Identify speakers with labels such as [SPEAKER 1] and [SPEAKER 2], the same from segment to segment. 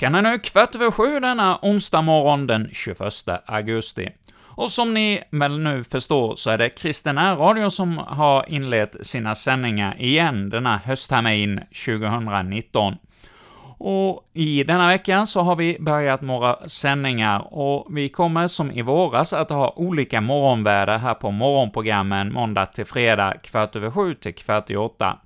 [SPEAKER 1] Klockan är nu kvart över sju denna onsdag morgon den 21 augusti. Och som ni väl nu förstår så är det Kristen Radio som har inlett sina sändningar igen denna hösttermin 2019. Och i denna veckan så har vi börjat några sändningar, och vi kommer som i våras att ha olika morgonväder här på morgonprogrammen måndag till fredag, kvart över sju till kvart i åtta.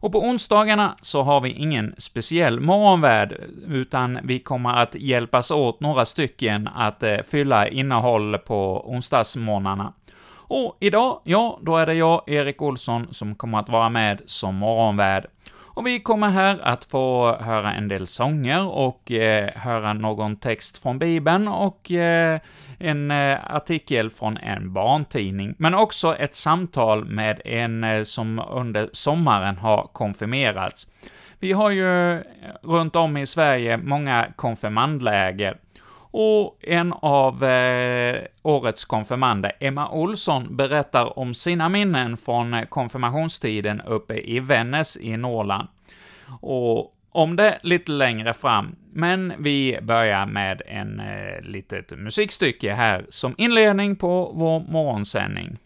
[SPEAKER 1] Och på onsdagarna så har vi ingen speciell morgonvärd, utan vi kommer att hjälpas åt några stycken att eh, fylla innehåll på onsdagsmorgnarna. Och idag, ja, då är det jag, Erik Olsson, som kommer att vara med som morgonvärd. Och vi kommer här att få höra en del sånger och eh, höra någon text från Bibeln och eh, en eh, artikel från en barntidning, men också ett samtal med en eh, som under sommaren har konfirmerats. Vi har ju eh, runt om i Sverige många konfirmandläger, och en av eh, årets konfirmander, Emma Olsson, berättar om sina minnen från eh, konfirmationstiden uppe i Vännäs i Norrland. Och om det lite längre fram, men vi börjar med en eh, litet musikstycke här som inledning på vår morgonsändning.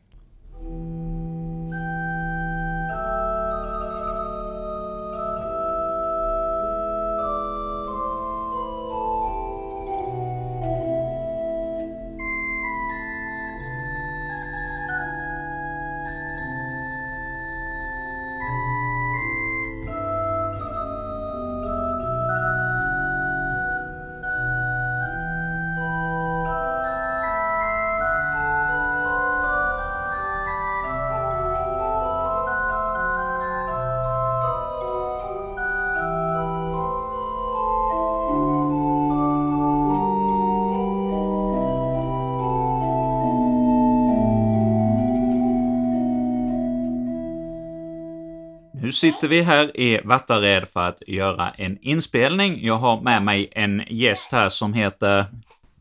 [SPEAKER 1] Nu sitter vi här i Vattared för att göra en inspelning. Jag har med mig en gäst här som heter...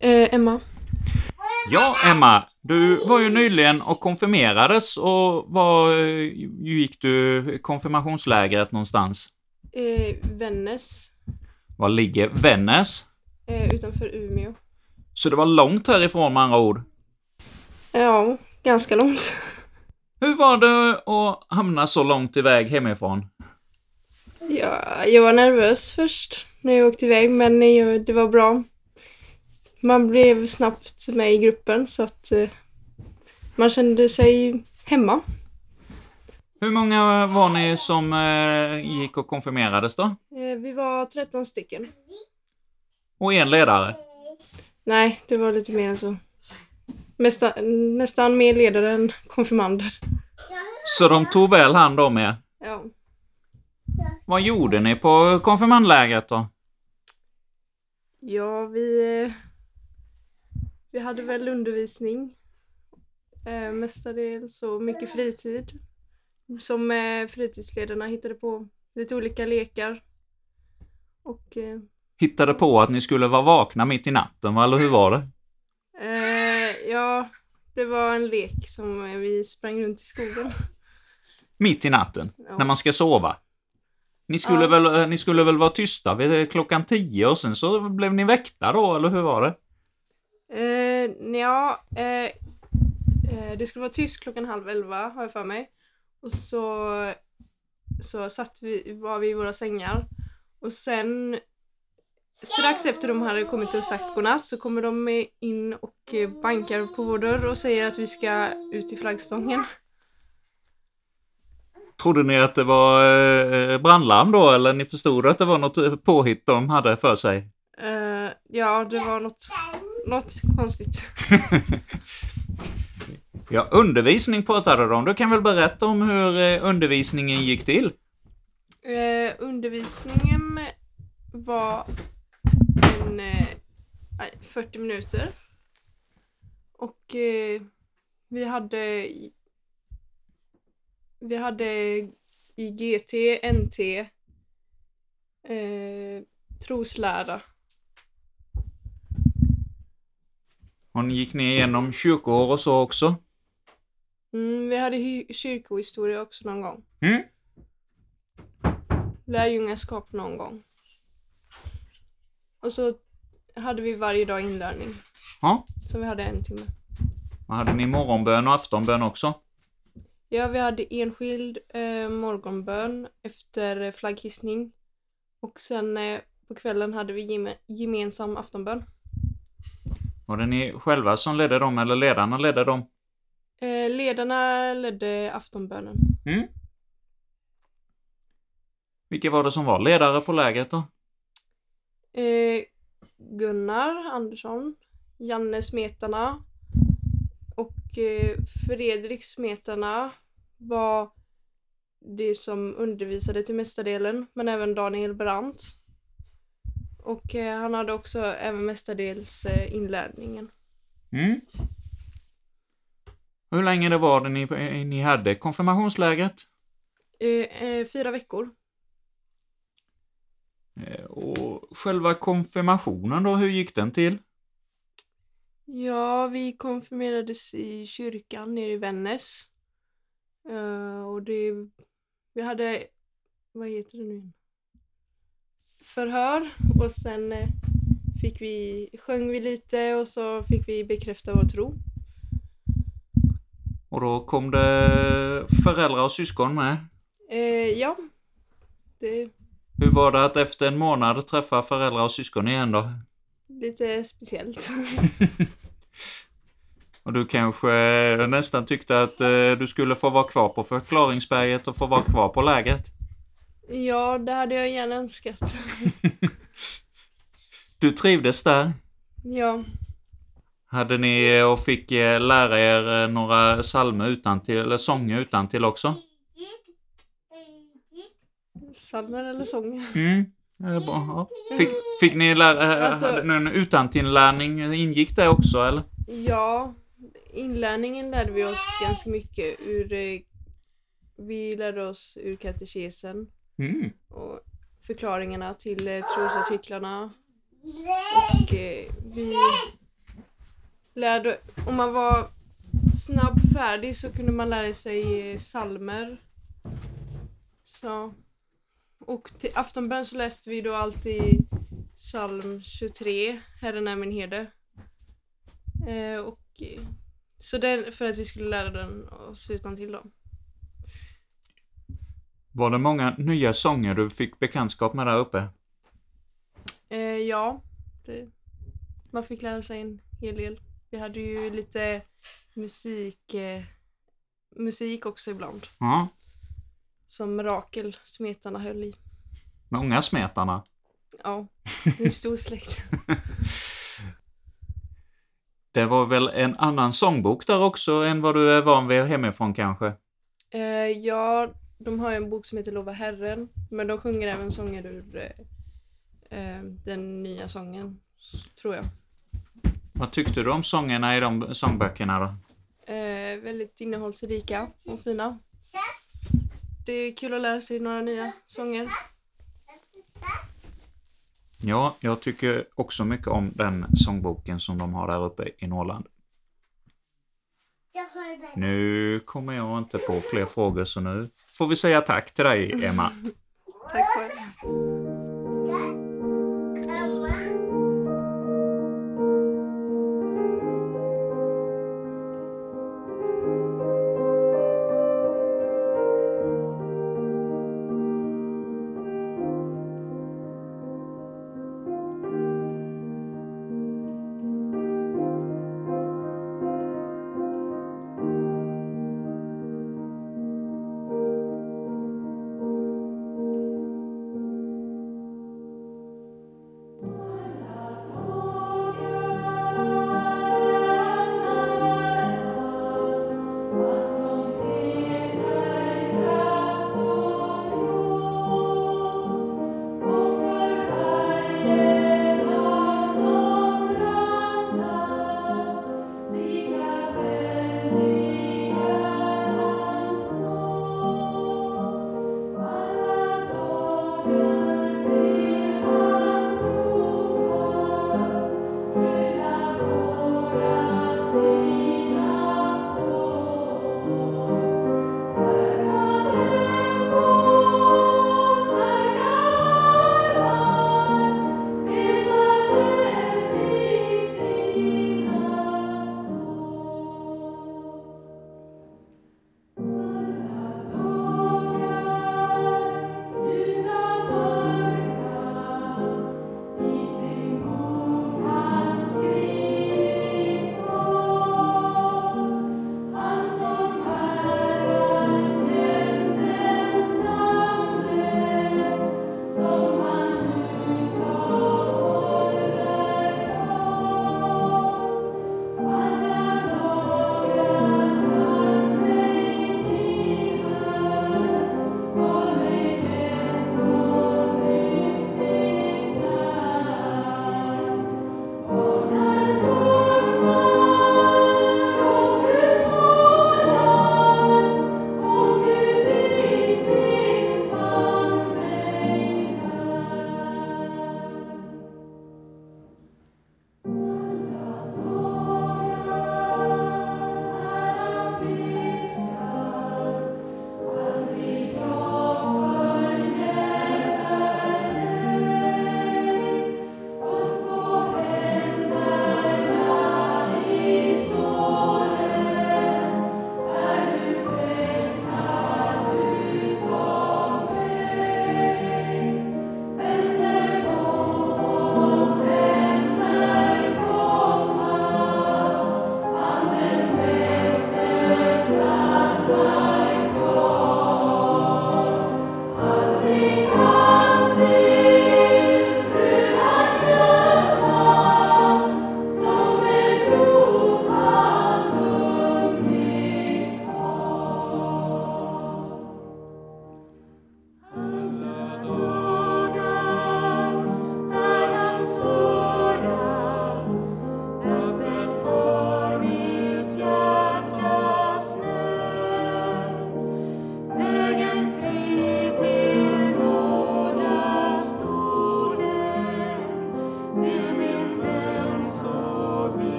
[SPEAKER 2] Eh, Emma.
[SPEAKER 1] Ja, Emma, du var ju nyligen och konfirmerades, och var gick du konfirmationslägret någonstans?
[SPEAKER 2] Eh, Vännäs.
[SPEAKER 1] Var ligger Vännäs?
[SPEAKER 2] Eh, utanför Umeå.
[SPEAKER 1] Så det var långt härifrån med andra ord?
[SPEAKER 2] Ja, ganska långt.
[SPEAKER 1] Hur var det att hamna så långt iväg hemifrån?
[SPEAKER 2] Ja, jag var nervös först när jag åkte iväg, men det var bra. Man blev snabbt med i gruppen så att eh, man kände sig hemma.
[SPEAKER 1] Hur många var ni som eh, gick och konfirmerades då?
[SPEAKER 2] Eh, vi var 13 stycken.
[SPEAKER 1] Och en ledare?
[SPEAKER 2] Nej, det var lite mer än så. Nästan, nästan mer ledare än konfirmander.
[SPEAKER 1] Så de tog väl hand om er?
[SPEAKER 2] Ja.
[SPEAKER 1] Vad gjorde ni på konfirmandlägret då?
[SPEAKER 2] Ja, vi... Vi hade väl undervisning. Eh, mestadels och mycket fritid. Som eh, fritidsledarna hittade på. Lite olika lekar. Och... Eh,
[SPEAKER 1] hittade på att ni skulle vara vakna mitt i natten, va? eller hur var det?
[SPEAKER 2] Eh, ja, det var en lek som vi sprang runt i skogen.
[SPEAKER 1] Mitt i natten? Ja. När man ska sova? Ni skulle, ja. väl, eh, ni skulle väl vara tysta vid klockan tio och sen så blev ni väckta då, eller hur var det?
[SPEAKER 2] Eh, ja, eh, eh, det skulle vara tyst klockan halv elva har jag för mig. Och så, så satt vi, var vi i våra sängar. Och sen strax efter de hade kommit och sagt godnatt så kommer de in och bankar på vår dörr och säger att vi ska ut i flaggstången.
[SPEAKER 1] Trodde ni att det var eh, brandlarm då, eller ni förstod att det var något påhitt de hade för sig?
[SPEAKER 2] Uh, ja, det var något, något konstigt.
[SPEAKER 1] ja, undervisning pratade de om. Du kan väl berätta om hur eh, undervisningen gick till?
[SPEAKER 2] Uh, undervisningen var 40 minuter. Och vi hade vi hade i GT, NT, eh, troslära.
[SPEAKER 1] Och ni gick ni igenom kyrkoår och så också?
[SPEAKER 2] Mm, vi hade kyrkohistoria också någon gång.
[SPEAKER 1] Mm.
[SPEAKER 2] Lärjungaskap någon gång. Och så hade vi varje dag inlärning.
[SPEAKER 1] Ja.
[SPEAKER 2] Så vi hade en timme.
[SPEAKER 1] Och hade ni morgonbön och aftonbön också?
[SPEAKER 2] Ja, vi hade enskild eh, morgonbön efter flagghissning. Och sen eh, på kvällen hade vi geme gemensam aftonbön.
[SPEAKER 1] Var det ni själva som ledde dem, eller ledarna ledde dem?
[SPEAKER 2] Eh, ledarna ledde aftonbönen.
[SPEAKER 1] Mm. Vilka var det som var ledare på lägret då?
[SPEAKER 2] Eh, Gunnar Andersson, Janne Smetarna och eh, Fredrik Smetarna var det som undervisade till mesta delen, men även Daniel Brandt. Och eh, han hade också även mestadels eh, inlärningen.
[SPEAKER 1] Mm. Hur länge det var det ni, ni hade konfirmationslägret?
[SPEAKER 2] Fyra veckor.
[SPEAKER 1] Eh, Och själva konfirmationen då, hur gick den till?
[SPEAKER 2] Ja, vi konfirmerades i kyrkan nere i Vännäs. Eh, och det... Vi hade... Vad heter det nu? Förhör och sen eh, fick vi... Sjöng vi lite och så fick vi bekräfta vår tro.
[SPEAKER 1] Och då kom det föräldrar och syskon med.
[SPEAKER 2] Eh, ja. Det
[SPEAKER 1] Hur var det att efter en månad träffa föräldrar och syskon igen då?
[SPEAKER 2] lite speciellt.
[SPEAKER 1] Och du kanske nästan tyckte att eh, du skulle få vara kvar på förklaringsberget och få vara kvar på lägret?
[SPEAKER 2] ja, det hade jag gärna önskat.
[SPEAKER 1] Du trivdes där?
[SPEAKER 2] ja.
[SPEAKER 1] Hade ni och fick eh, lära er eh, några psalmer utan till eller sånger utan till också?
[SPEAKER 2] Psalmer eller sånger.
[SPEAKER 1] Mm. det bra. Ja. Fick, fick ni lära,
[SPEAKER 2] Alltså-
[SPEAKER 1] hade någon utantillärning, ingick det också eller?
[SPEAKER 2] Ja, inlärningen lärde vi oss ganska mycket ur... eh, Vi lärde oss ur katekesen
[SPEAKER 1] Mm.
[SPEAKER 2] och förklaringarna till eh, trosartiklarna. Och eh, vi lärde... Om man var snabb färdig så kunde man lära sig eh, salmer. Så... Och till aftonbön så läste vi då alltid psalm 23, Herren är min herde. Eh, och, så den, för att vi skulle lära den oss utan till då.
[SPEAKER 1] Var det många nya sånger du fick bekantskap med där uppe?
[SPEAKER 2] Eh, ja, det, man fick lära sig en hel del. Vi hade ju lite musik, eh, musik också ibland.
[SPEAKER 1] Ja.
[SPEAKER 2] Som Rakel, Smetarna, höll i.
[SPEAKER 1] Många smetarna.
[SPEAKER 2] Ja, det är en stor släkt.
[SPEAKER 1] Det var väl en annan sångbok där också än vad du är van vid hemifrån kanske?
[SPEAKER 2] Eh, ja, de har ju en bok som heter Lova Herren, men de sjunger även sånger ur eh, eh, den nya sången, tror jag.
[SPEAKER 1] Vad tyckte du om sångerna i de sångböckerna då?
[SPEAKER 2] Eh, väldigt innehållsrika och fina. Det är kul att lära sig några nya sånger.
[SPEAKER 1] Ja, jag tycker också mycket om den sångboken som de har där uppe i Norrland. Nu kommer jag inte på fler frågor så nu får vi säga tack till dig Emma.
[SPEAKER 2] Tack själv.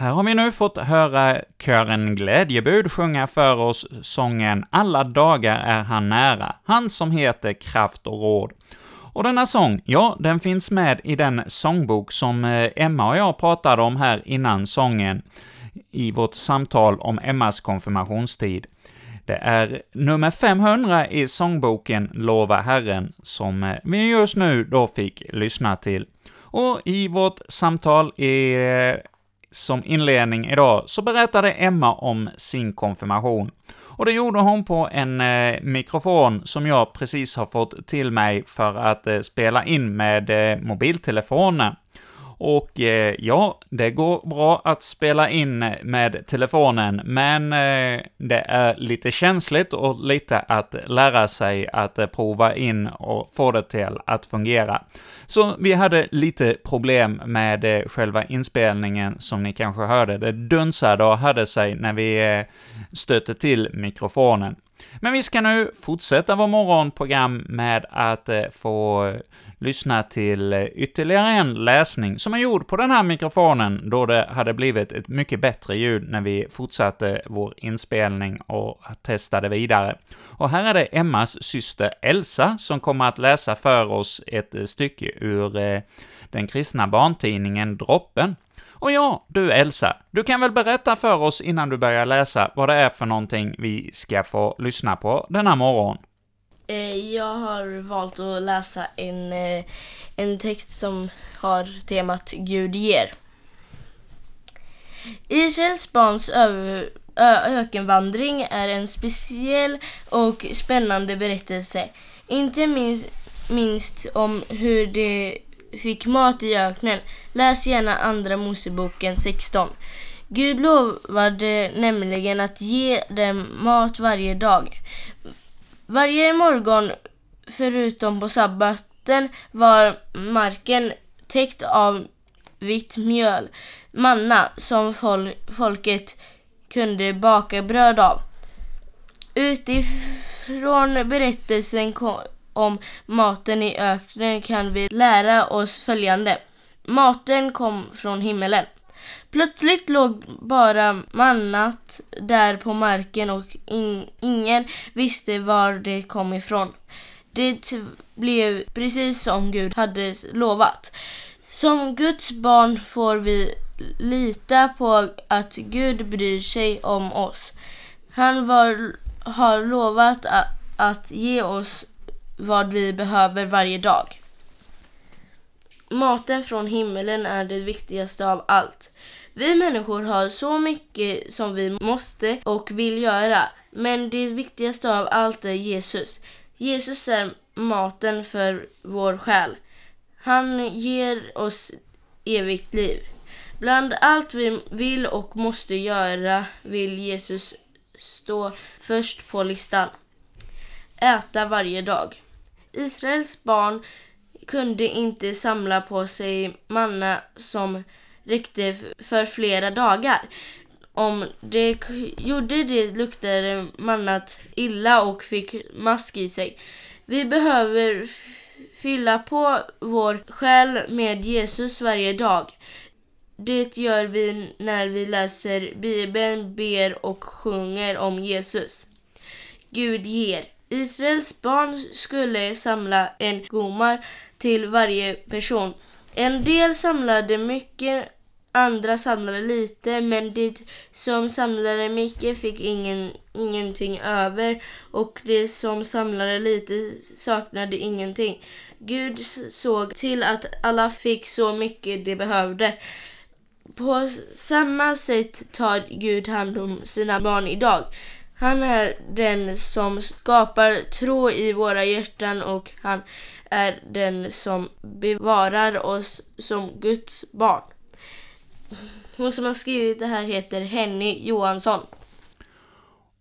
[SPEAKER 1] Här har vi nu fått höra kören Glädjebud sjunga för oss sången ”Alla dagar är han nära”, han som heter Kraft och råd. Och denna sång, ja, den finns med i den sångbok som eh, Emma och jag pratade om här innan sången, i vårt samtal om Emmas konfirmationstid. Det är nummer 500 i sångboken Lova Herren, som eh, vi just nu då fick lyssna till. Och i vårt samtal i, eh, som inledning idag så berättade Emma om sin konfirmation. Och det gjorde hon på en eh, mikrofon som jag precis har fått till mig för att eh, spela in med eh, mobiltelefonen. Och eh, ja, det går bra att spela in med telefonen, men eh, det är lite känsligt och lite att lära sig att eh, prova in och få det till att fungera. Så vi hade lite problem med eh, själva inspelningen, som ni kanske hörde. Det dunsade och hade sig när vi eh, stötte till mikrofonen. Men vi ska nu fortsätta vår morgonprogram med att eh, få lyssna till eh, ytterligare en läsning som är gjord på den här mikrofonen, då det hade blivit ett mycket bättre ljud när vi fortsatte vår inspelning och testade vidare. Och här är det Emmas syster Elsa som kommer att läsa för oss ett eh, stycke ur eh, den kristna barntidningen Droppen. Och ja, du Elsa, du kan väl berätta för oss innan du börjar läsa vad det är för någonting vi ska få lyssna på denna morgon?
[SPEAKER 3] Eh, jag har valt att läsa en, eh, en text som har temat Gud ger. Israels barns över, ökenvandring är en speciell och spännande berättelse. Inte minst, minst om hur de fick mat i öknen. Läs gärna Andra Moseboken 16. Gud lovade nämligen att ge dem mat varje dag. Varje morgon, förutom på sabbaten, var marken täckt av vitt mjöl, manna, som fol folket kunde baka bröd av. Utifrån berättelsen om maten i öknen kan vi lära oss följande. Maten kom från himmelen. Plötsligt låg bara mannat där på marken och in, ingen visste var det kom ifrån. Det blev precis som Gud hade lovat. Som Guds barn får vi lita på att Gud bryr sig om oss. Han var, har lovat att, att ge oss vad vi behöver varje dag. Maten från himmelen är det viktigaste av allt. Vi människor har så mycket som vi måste och vill göra, men det viktigaste av allt är Jesus. Jesus är maten för vår själ. Han ger oss evigt liv. Bland allt vi vill och måste göra vill Jesus stå först på listan. Äta varje dag. Israels barn kunde inte samla på sig manna som räckte för flera dagar. Om det gjorde det luktade mannat illa och fick mask i sig. Vi behöver fylla på vår själ med Jesus varje dag. Det gör vi när vi läser Bibeln, ber och sjunger om Jesus. Gud ger. Israels barn skulle samla en gomar till varje person. En del samlade mycket, andra samlade lite, men de som samlade mycket fick ingen, ingenting över och de som samlade lite saknade ingenting. Gud såg till att alla fick så mycket de behövde. På samma sätt tar Gud hand om sina barn idag. Han är den som skapar tro i våra hjärtan och han är den som bevarar oss som Guds barn. Hon som har skrivit det här heter Henny Johansson.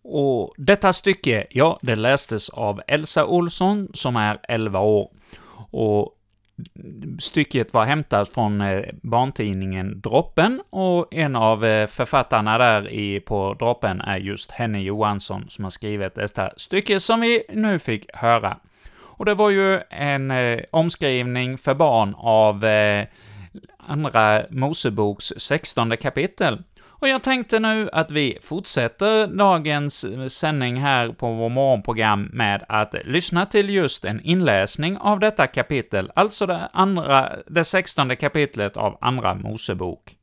[SPEAKER 1] Och detta stycke, ja, det lästes av Elsa Olsson, som är 11 år. Och stycket var hämtat från eh, barntidningen Droppen, och en av eh, författarna där i, på Droppen är just Henny Johansson, som har skrivit detta stycke som vi nu fick höra. Och det var ju en eh, omskrivning för barn av eh, Andra Moseboks 16 kapitel. Och jag tänkte nu att vi fortsätter dagens eh, sändning här på vår morgonprogram med att lyssna till just en inläsning av detta kapitel, alltså det, andra, det 16 kapitlet av Andra Mosebok.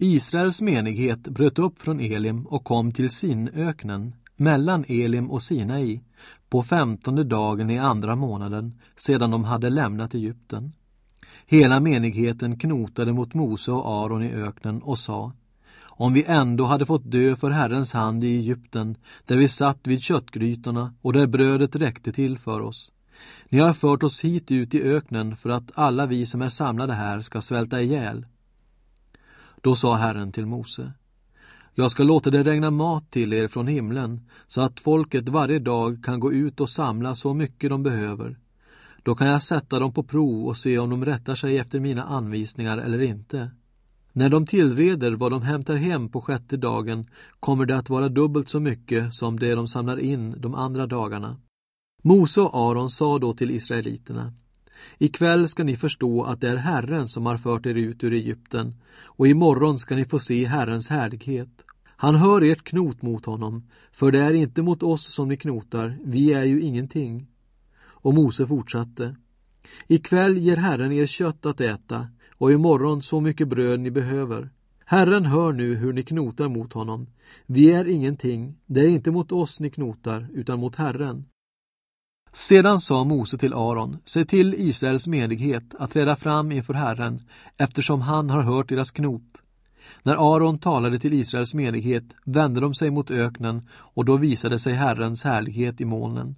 [SPEAKER 4] Israels menighet bröt upp från Elim och kom till Sinöknen, mellan Elim och Sinai, på femtonde dagen i andra månaden, sedan de hade lämnat Egypten. Hela menigheten knotade mot Mose och Aron i öknen och sa om vi ändå hade fått dö för Herrens hand i Egypten, där vi satt vid köttgrytorna och där brödet räckte till för oss. Ni har fört oss hit ut i öknen för att alla vi som är samlade här ska svälta ihjäl. Då sa Herren till Mose, jag ska låta det regna mat till er från himlen, så att folket varje dag kan gå ut och samla så mycket de behöver. Då kan jag sätta dem på prov och se om de rättar sig efter mina anvisningar eller inte. När de tillreder vad de hämtar hem på sjätte dagen kommer det att vara dubbelt så mycket som det de samlar in de andra dagarna. Mose och Aron sa då till israeliterna Ikväll ska ni förstå att det är Herren som har fört er ut ur Egypten och imorgon ska ni få se Herrens härlighet. Han hör ert knot mot honom, för det är inte mot oss som ni knotar, vi är ju ingenting. Och Mose fortsatte. Ikväll ger Herren er kött att äta och imorgon så mycket bröd ni behöver. Herren hör nu hur ni knotar mot honom. Vi är ingenting, det är inte mot oss ni knotar, utan mot Herren. Sedan sa Mose till Aron, se till Israels menighet att träda fram inför Herren, eftersom han har hört deras knot. När Aron talade till Israels menighet vände de sig mot öknen och då visade sig Herrens härlighet i molnen.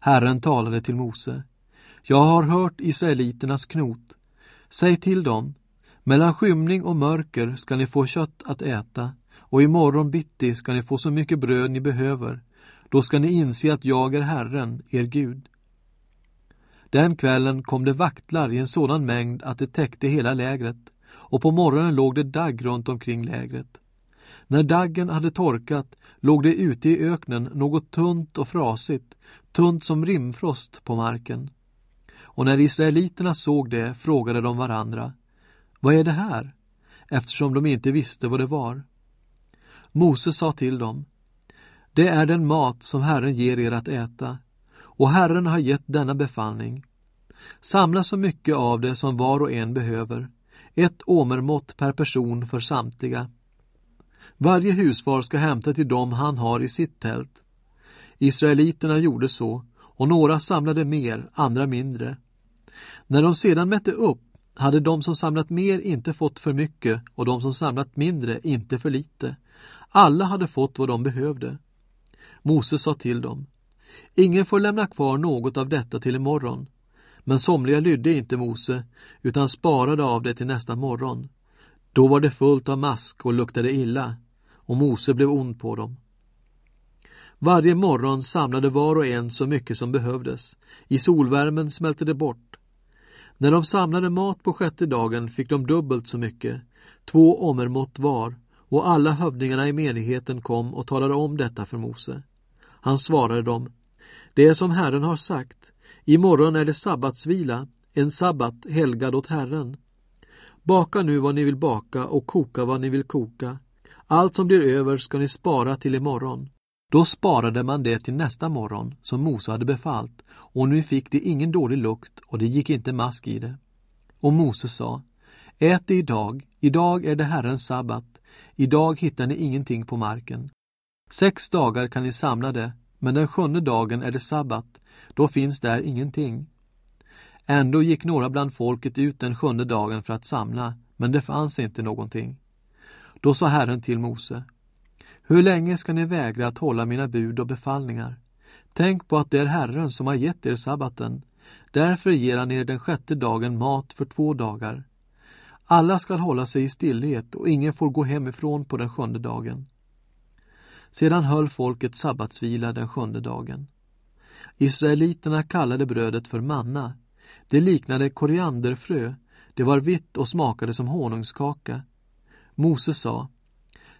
[SPEAKER 4] Herren talade till Mose. Jag har hört israeliternas knot. Säg till dem, mellan skymning och mörker ska ni få kött att äta och imorgon bitti ska ni få så mycket bröd ni behöver. Då ska ni inse att jag är Herren, er Gud. Den kvällen kom det vaktlar i en sådan mängd att det täckte hela lägret och på morgonen låg det dagg runt omkring lägret. När daggen hade torkat låg det ute i öknen något tunt och frasigt, tunt som rimfrost på marken. Och när israeliterna såg det frågade de varandra, vad är det här? Eftersom de inte visste vad det var. Mose sa till dem, det är den mat som Herren ger er att äta, och Herren har gett denna befallning. Samla så mycket av det som var och en behöver, ett åmermått per person för samtliga. Varje husfar ska hämta till dem han har i sitt tält. Israeliterna gjorde så, och några samlade mer, andra mindre. När de sedan mätte upp hade de som samlat mer inte fått för mycket och de som samlat mindre inte för lite. Alla hade fått vad de behövde. Mose sa till dem Ingen får lämna kvar något av detta till imorgon. Men somliga lydde inte Mose utan sparade av det till nästa morgon. Då var det fullt av mask och luktade illa och Mose blev ond på dem. Varje morgon samlade var och en så mycket som behövdes. I solvärmen smälte det bort. När de samlade mat på sjätte dagen fick de dubbelt så mycket, två omermått var, och alla hövdingarna i menigheten kom och talade om detta för Mose. Han svarade dem, det är som Herren har sagt, imorgon är det sabbatsvila, en sabbat helgad åt Herren. Baka nu vad ni vill baka och koka vad ni vill koka. Allt som blir över ska ni spara till imorgon. Då sparade man det till nästa morgon, som Mose hade befallt, och nu fick det ingen dålig lukt och det gick inte mask i det. Och Mose sa, Ät det idag, idag är det Herrens sabbat, idag hittar ni ingenting på marken. Sex dagar kan ni samla det, men den sjunde dagen är det sabbat, då finns där ingenting. Ändå gick några bland folket ut den sjunde dagen för att samla, men det fanns inte någonting. Då sa Herren till Mose, hur länge ska ni vägra att hålla mina bud och befallningar? Tänk på att det är Herren som har gett er sabbaten. Därför ger han er den sjätte dagen mat för två dagar. Alla skall hålla sig i stillhet och ingen får gå hemifrån på den sjunde dagen. Sedan höll folket sabbatsvila den sjunde dagen. Israeliterna kallade brödet för manna. Det liknade korianderfrö. Det var vitt och smakade som honungskaka. Mose sa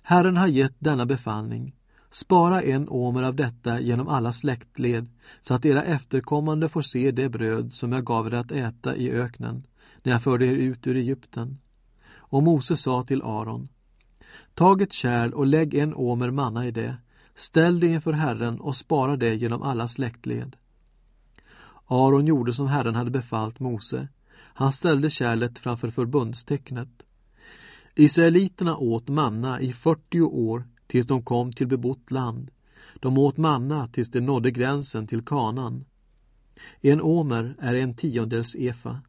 [SPEAKER 4] Herren har gett denna befallning. Spara en omer av detta genom alla släktled så att era efterkommande får se det bröd som jag gav er att äta i öknen när jag förde er ut ur Egypten. Och Mose sa till Aron Tag ett kärl och lägg en omer manna i det. Ställ det inför Herren och spara det genom alla släktled. Aron gjorde som Herren hade befallt Mose. Han ställde kärlet framför förbundstecknet. Israeliterna åt manna i 40 år tills de kom till bebott land. De åt manna tills de nådde gränsen till kanan. En omer är en tiondels efa.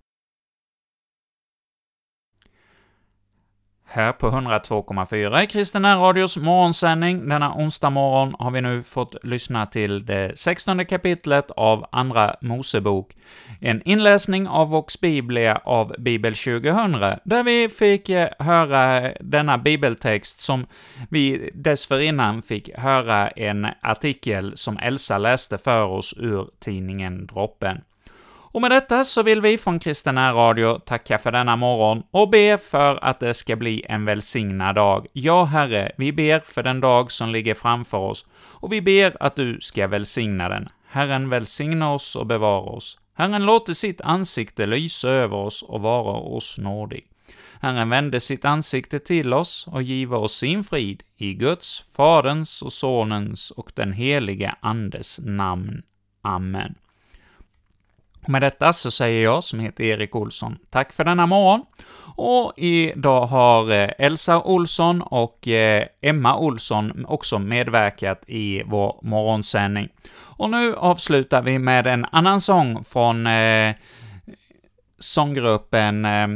[SPEAKER 1] Här på 102,4 i Kristina radios morgonsändning denna onsdag morgon har vi nu fått lyssna till det 16 kapitlet av Andra Mosebok, en inläsning av Vox Biblia av Bibel 2000, där vi fick eh, höra denna bibeltext som vi dessförinnan fick höra en artikel som Elsa läste för oss ur tidningen Droppen. Och med detta så vill vi från Kristen Radio tacka för denna morgon och be för att det ska bli en välsignad dag. Ja, Herre, vi ber för den dag som ligger framför oss, och vi ber att du ska välsigna den. Herren välsigna oss och bevara oss. Herren låter sitt ansikte lysa över oss och vara oss nådig. Herren vände sitt ansikte till oss och give oss sin frid i Guds, Faderns och Sonens och den helige Andes namn. Amen. Med detta så säger jag, som heter Erik Olsson, tack för denna morgon. Och idag har eh, Elsa Olsson och eh, Emma Olsson också medverkat i vår morgonsändning. Och nu avslutar vi med en annan sång från eh, sånggruppen eh,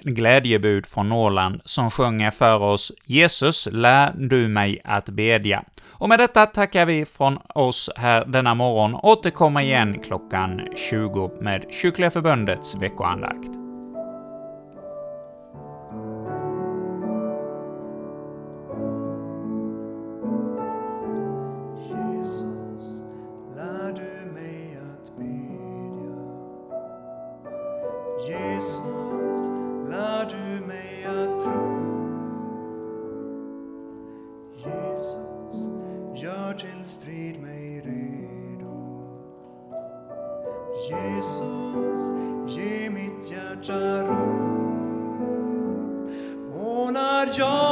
[SPEAKER 1] Glädjebud från Norrland, som sjunger för oss ”Jesus, lär du mig att bedja”. Och med detta tackar vi från oss här denna morgon, återkommer igen klockan 20 med Kyrkliga Förbundets veckoandakt.
[SPEAKER 5] Jesus, strid mig redo. Jesus, ge mitt hjärta ro. Och när jag